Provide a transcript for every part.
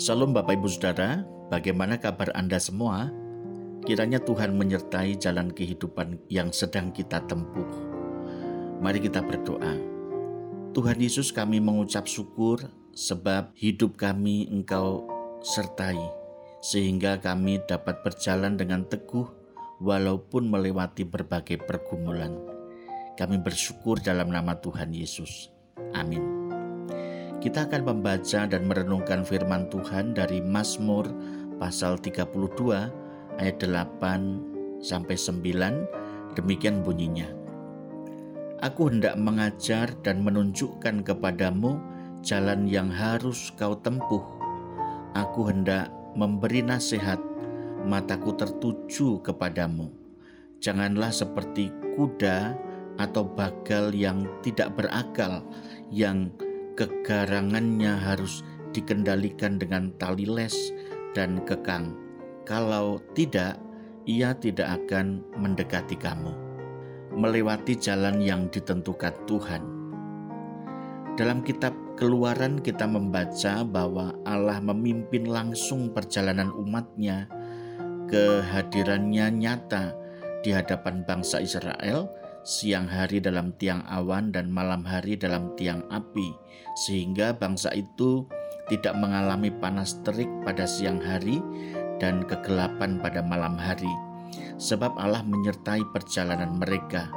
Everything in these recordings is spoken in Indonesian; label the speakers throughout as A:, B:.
A: Salam Bapak Ibu Saudara, bagaimana kabar Anda semua? Kiranya Tuhan menyertai jalan kehidupan yang sedang kita tempuh. Mari kita berdoa. Tuhan Yesus kami mengucap syukur sebab hidup kami Engkau sertai, sehingga kami dapat berjalan dengan teguh walaupun melewati berbagai pergumulan. Kami bersyukur dalam nama Tuhan Yesus. Amin. Kita akan membaca dan merenungkan firman Tuhan dari Mazmur pasal 32 ayat 8 sampai 9. Demikian bunyinya. Aku hendak mengajar dan menunjukkan kepadamu jalan yang harus kau tempuh. Aku hendak memberi nasihat, mataku tertuju kepadamu. Janganlah seperti kuda atau bagal yang tidak berakal, yang kegarangannya harus dikendalikan dengan tali les dan kekang. Kalau tidak, ia tidak akan mendekati kamu, melewati jalan yang ditentukan Tuhan. Dalam kitab Keluaran kita membaca bahwa Allah memimpin langsung perjalanan umatnya, kehadirannya nyata di hadapan bangsa Israel siang hari dalam tiang awan dan malam hari dalam tiang api, sehingga bangsa itu tidak mengalami panas terik pada siang hari dan kegelapan pada malam hari, sebab Allah menyertai perjalanan mereka.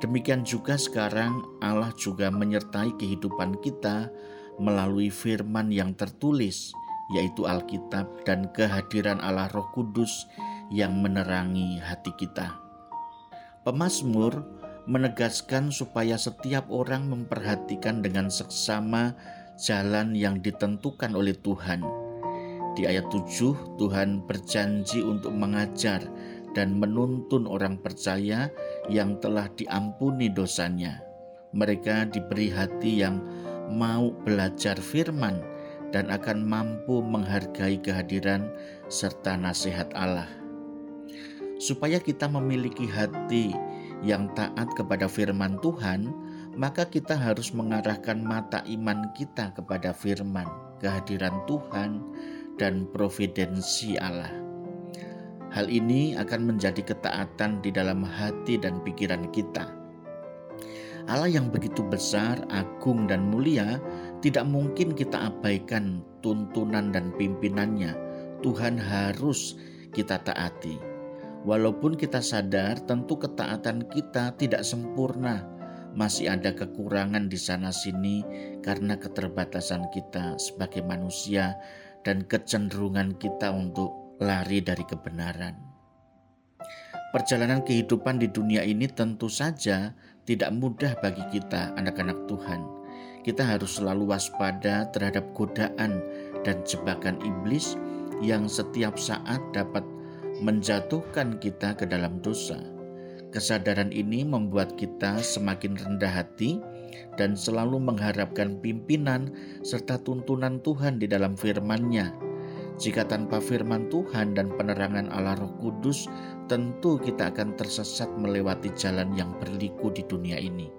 A: Demikian juga sekarang Allah juga menyertai kehidupan kita melalui firman yang tertulis, yaitu Alkitab dan kehadiran Allah Roh Kudus yang menerangi hati kita. Pemasmur menegaskan supaya setiap orang memperhatikan dengan seksama jalan yang ditentukan oleh Tuhan. Di ayat 7, Tuhan berjanji untuk mengajar dan menuntun orang percaya yang telah diampuni dosanya. Mereka diberi hati yang mau belajar firman dan akan mampu menghargai kehadiran serta nasihat Allah supaya kita memiliki hati yang taat kepada firman Tuhan, maka kita harus mengarahkan mata iman kita kepada firman, kehadiran Tuhan, dan providensi Allah. Hal ini akan menjadi ketaatan di dalam hati dan pikiran kita. Allah yang begitu besar, agung, dan mulia tidak mungkin kita abaikan tuntunan dan pimpinannya. Tuhan harus kita taati. Walaupun kita sadar, tentu ketaatan kita tidak sempurna. Masih ada kekurangan di sana-sini karena keterbatasan kita sebagai manusia dan kecenderungan kita untuk lari dari kebenaran. Perjalanan kehidupan di dunia ini tentu saja tidak mudah bagi kita, anak-anak Tuhan. Kita harus selalu waspada terhadap godaan dan jebakan iblis yang setiap saat dapat menjatuhkan kita ke dalam dosa. Kesadaran ini membuat kita semakin rendah hati dan selalu mengharapkan pimpinan serta tuntunan Tuhan di dalam firman-Nya. Jika tanpa firman Tuhan dan penerangan Allah Roh Kudus, tentu kita akan tersesat melewati jalan yang berliku di dunia ini.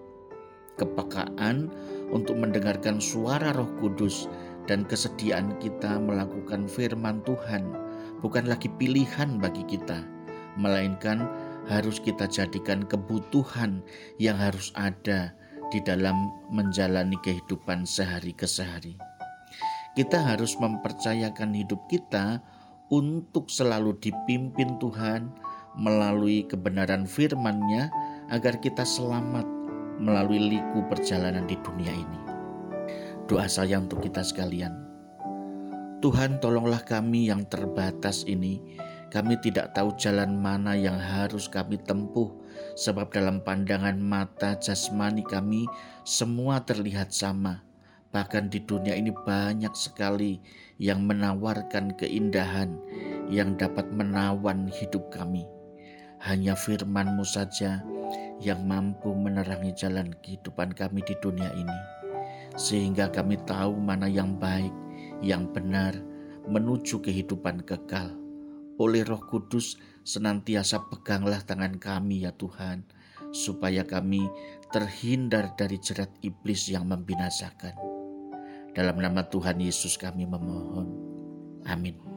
A: Kepekaan untuk mendengarkan suara Roh Kudus dan kesediaan kita melakukan firman Tuhan bukan lagi pilihan bagi kita, melainkan harus kita jadikan kebutuhan yang harus ada di dalam menjalani kehidupan sehari ke sehari. Kita harus mempercayakan hidup kita untuk selalu dipimpin Tuhan melalui kebenaran firman-Nya agar kita selamat melalui liku perjalanan di dunia ini. Doa saya untuk kita sekalian. Tuhan tolonglah kami yang terbatas ini. Kami tidak tahu jalan mana yang harus kami tempuh, sebab dalam pandangan mata jasmani kami semua terlihat sama. Bahkan di dunia ini banyak sekali yang menawarkan keindahan yang dapat menawan hidup kami. Hanya firman-Mu saja yang mampu menerangi jalan kehidupan kami di dunia ini. Sehingga kami tahu mana yang baik, yang benar menuju kehidupan kekal. Oleh Roh Kudus, senantiasa peganglah tangan kami, ya Tuhan, supaya kami terhindar dari jerat iblis yang membinasakan. Dalam nama Tuhan Yesus, kami memohon. Amin.